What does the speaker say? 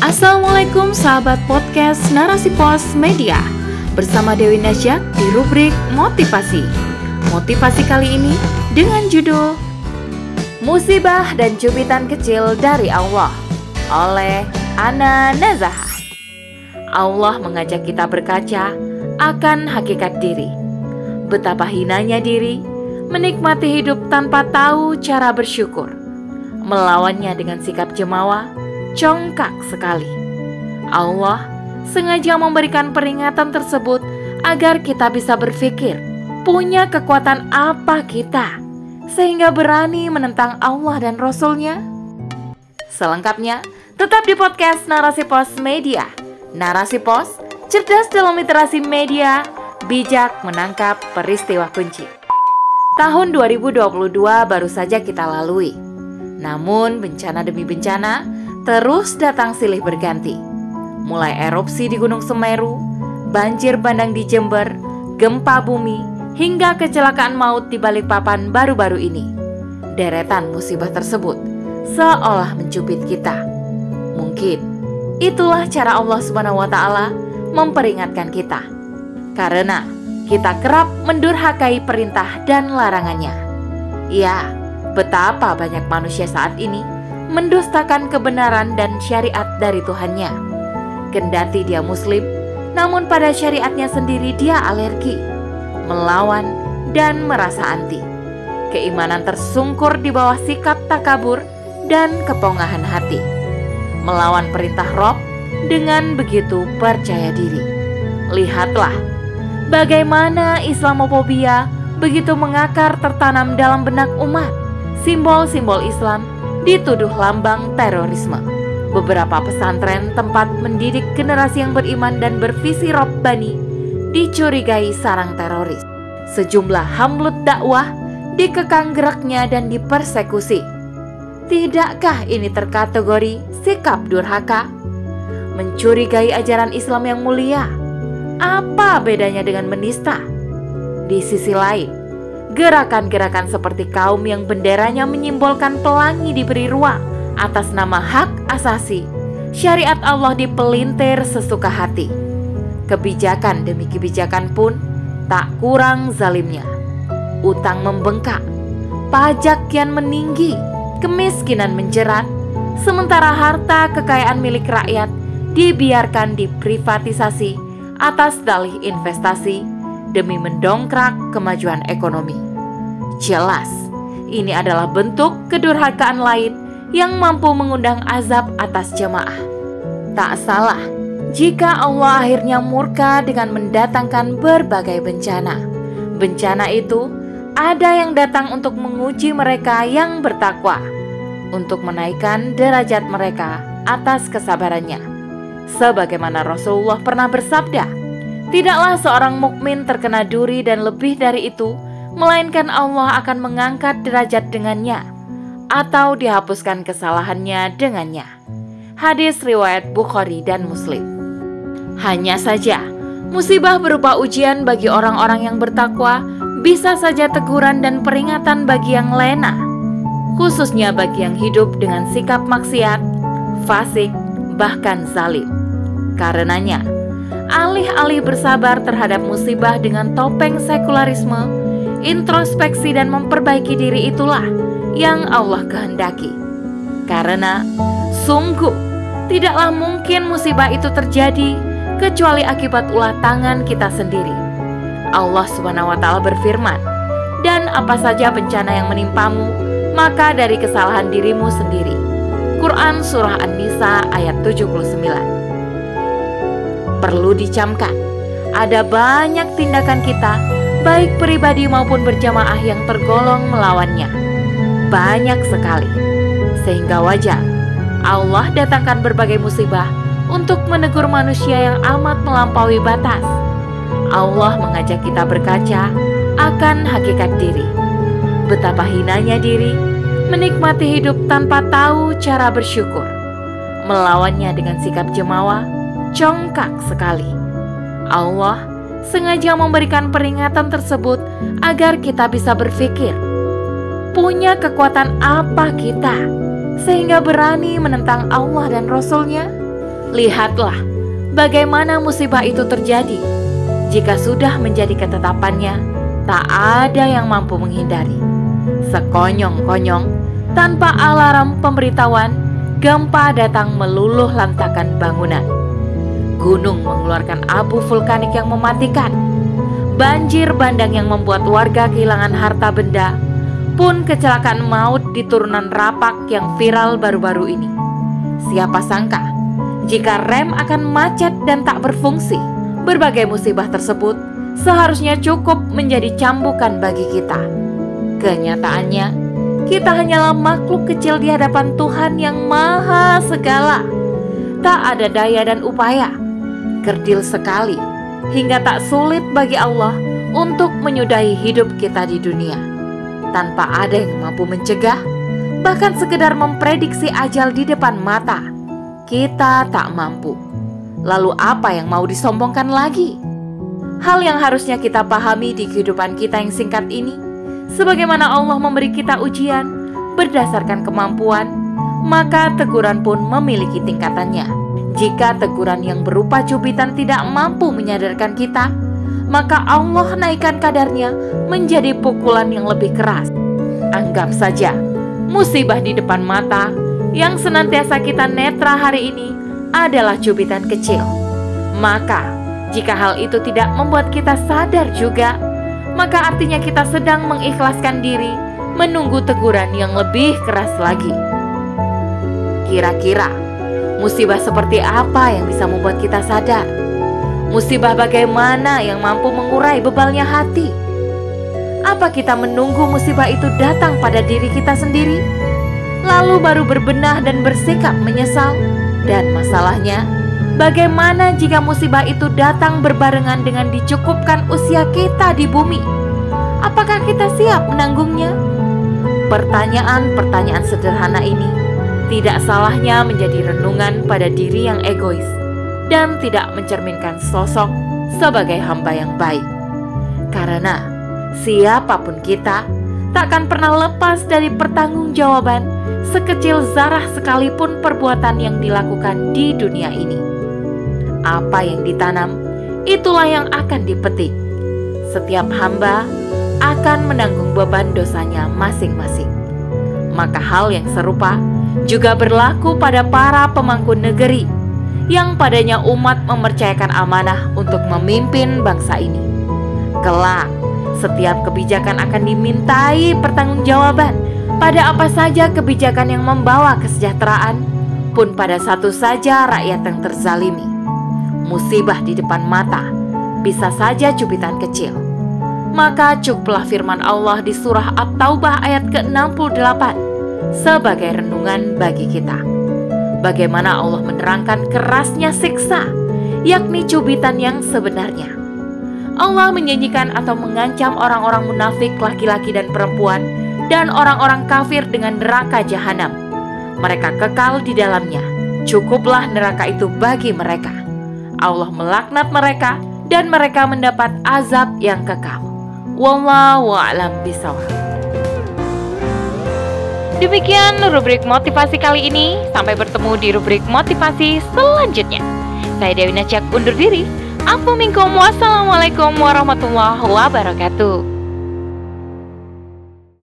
Assalamualaikum sahabat podcast Narasi Pos Media. Bersama Dewi Nasjak di rubrik Motivasi. Motivasi kali ini dengan judul Musibah dan Cubitan Kecil dari Allah Oleh Ana Nazahah Allah mengajak kita berkaca akan hakikat diri. Betapa hinanya diri Menikmati hidup tanpa tahu cara bersyukur. Melawannya dengan sikap jemawa congkak sekali. Allah sengaja memberikan peringatan tersebut agar kita bisa berpikir, punya kekuatan apa kita, sehingga berani menentang Allah dan Rasul-Nya? Selengkapnya, tetap di podcast Narasi Pos Media. Narasi Pos, cerdas dalam literasi media, bijak menangkap peristiwa kunci. Tahun 2022 baru saja kita lalui. Namun bencana demi bencana terus datang silih berganti. Mulai erupsi di Gunung Semeru, banjir bandang di Jember, gempa bumi, hingga kecelakaan maut di Balikpapan baru-baru ini. Deretan musibah tersebut seolah mencubit kita. Mungkin itulah cara Allah Subhanahu wa taala memperingatkan kita. Karena kita kerap mendurhakai perintah dan larangannya. Ya, betapa banyak manusia saat ini mendustakan kebenaran dan syariat dari Tuhannya. Kendati dia muslim, namun pada syariatnya sendiri dia alergi, melawan, dan merasa anti. Keimanan tersungkur di bawah sikap takabur dan kepongahan hati. Melawan perintah Rob dengan begitu percaya diri. Lihatlah bagaimana Islamofobia begitu mengakar tertanam dalam benak umat. Simbol-simbol Islam dituduh lambang terorisme. Beberapa pesantren tempat mendidik generasi yang beriman dan bervisi robbani dicurigai sarang teroris. Sejumlah hamlut dakwah dikekang geraknya dan dipersekusi. Tidakkah ini terkategori sikap durhaka? Mencurigai ajaran Islam yang mulia? Apa bedanya dengan menista? Di sisi lain, Gerakan-gerakan seperti kaum yang benderanya menyimbolkan pelangi diberi ruang atas nama hak asasi. Syariat Allah dipelintir sesuka hati. Kebijakan demi kebijakan pun tak kurang zalimnya. Utang membengkak, pajak kian meninggi, kemiskinan menjerat, sementara harta kekayaan milik rakyat dibiarkan diprivatisasi atas dalih investasi demi mendongkrak kemajuan ekonomi. Jelas, ini adalah bentuk kedurhakaan lain yang mampu mengundang azab atas jemaah. Tak salah jika Allah akhirnya murka dengan mendatangkan berbagai bencana. Bencana itu ada yang datang untuk menguji mereka yang bertakwa, untuk menaikkan derajat mereka atas kesabarannya. Sebagaimana Rasulullah pernah bersabda, Tidaklah seorang mukmin terkena duri dan lebih dari itu, melainkan Allah akan mengangkat derajat dengannya atau dihapuskan kesalahannya dengannya. Hadis riwayat Bukhari dan Muslim. Hanya saja, musibah berupa ujian bagi orang-orang yang bertakwa bisa saja teguran dan peringatan bagi yang lena, khususnya bagi yang hidup dengan sikap maksiat, fasik, bahkan zalim. Karenanya, alih-alih bersabar terhadap musibah dengan topeng sekularisme, introspeksi dan memperbaiki diri itulah yang Allah kehendaki. Karena sungguh tidaklah mungkin musibah itu terjadi kecuali akibat ulah tangan kita sendiri. Allah Subhanahu wa taala berfirman, "Dan apa saja bencana yang menimpamu, maka dari kesalahan dirimu sendiri." Quran surah An-Nisa ayat 79 perlu dicamkan. Ada banyak tindakan kita, baik pribadi maupun berjamaah yang tergolong melawannya. Banyak sekali. Sehingga wajar Allah datangkan berbagai musibah untuk menegur manusia yang amat melampaui batas. Allah mengajak kita berkaca akan hakikat diri. Betapa hinanya diri menikmati hidup tanpa tahu cara bersyukur. Melawannya dengan sikap jemawa congkak sekali. Allah sengaja memberikan peringatan tersebut agar kita bisa berpikir, punya kekuatan apa kita sehingga berani menentang Allah dan Rasul-Nya? Lihatlah bagaimana musibah itu terjadi. Jika sudah menjadi ketetapannya, tak ada yang mampu menghindari. Sekonyong-konyong, tanpa alarm pemberitahuan, gempa datang meluluh lantakan bangunan. Gunung mengeluarkan abu vulkanik yang mematikan. Banjir bandang yang membuat warga kehilangan harta benda, pun kecelakaan maut di turunan rapak yang viral baru-baru ini. Siapa sangka jika rem akan macet dan tak berfungsi, berbagai musibah tersebut seharusnya cukup menjadi cambukan bagi kita. Kenyataannya, kita hanyalah makhluk kecil di hadapan Tuhan yang Maha Segala. Tak ada daya dan upaya, kerdil sekali, hingga tak sulit bagi Allah untuk menyudahi hidup kita di dunia. Tanpa ada yang mampu mencegah, bahkan sekedar memprediksi ajal di depan mata, kita tak mampu. Lalu apa yang mau disombongkan lagi? Hal yang harusnya kita pahami di kehidupan kita yang singkat ini, sebagaimana Allah memberi kita ujian berdasarkan kemampuan, maka teguran pun memiliki tingkatannya. Jika teguran yang berupa cubitan tidak mampu menyadarkan kita, maka Allah naikkan kadarnya menjadi pukulan yang lebih keras. Anggap saja musibah di depan mata yang senantiasa kita netra hari ini adalah cubitan kecil. Maka, jika hal itu tidak membuat kita sadar juga, maka artinya kita sedang mengikhlaskan diri menunggu teguran yang lebih keras lagi. Kira-kira musibah seperti apa yang bisa membuat kita sadar? Musibah bagaimana yang mampu mengurai bebalnya hati? Apa kita menunggu musibah itu datang pada diri kita sendiri, lalu baru berbenah dan bersikap menyesal? Dan masalahnya, bagaimana jika musibah itu datang berbarengan dengan dicukupkan usia kita di bumi? Apakah kita siap menanggungnya? Pertanyaan-pertanyaan sederhana ini tidak salahnya menjadi renungan pada diri yang egois dan tidak mencerminkan sosok sebagai hamba yang baik. Karena siapa pun kita takkan pernah lepas dari pertanggungjawaban sekecil zarah sekalipun perbuatan yang dilakukan di dunia ini. Apa yang ditanam, itulah yang akan dipetik. Setiap hamba akan menanggung beban dosanya masing-masing. Maka hal yang serupa juga berlaku pada para pemangku negeri yang padanya umat mempercayakan amanah untuk memimpin bangsa ini. Kelak, setiap kebijakan akan dimintai pertanggungjawaban pada apa saja kebijakan yang membawa kesejahteraan, pun pada satu saja rakyat yang terzalimi. Musibah di depan mata bisa saja cubitan kecil maka cukuplah firman Allah di surah At-Taubah ayat ke-68 sebagai renungan bagi kita. Bagaimana Allah menerangkan kerasnya siksa, yakni cubitan yang sebenarnya. Allah menyanyikan atau mengancam orang-orang munafik laki-laki dan perempuan dan orang-orang kafir dengan neraka jahanam. Mereka kekal di dalamnya. Cukuplah neraka itu bagi mereka. Allah melaknat mereka dan mereka mendapat azab yang kekal. Wallahu a'lam bishawab. Demikian rubrik motivasi kali ini. Sampai bertemu di rubrik motivasi selanjutnya. Saya Dewi Najak undur diri. Assalamualaikum warahmatullahi wabarakatuh.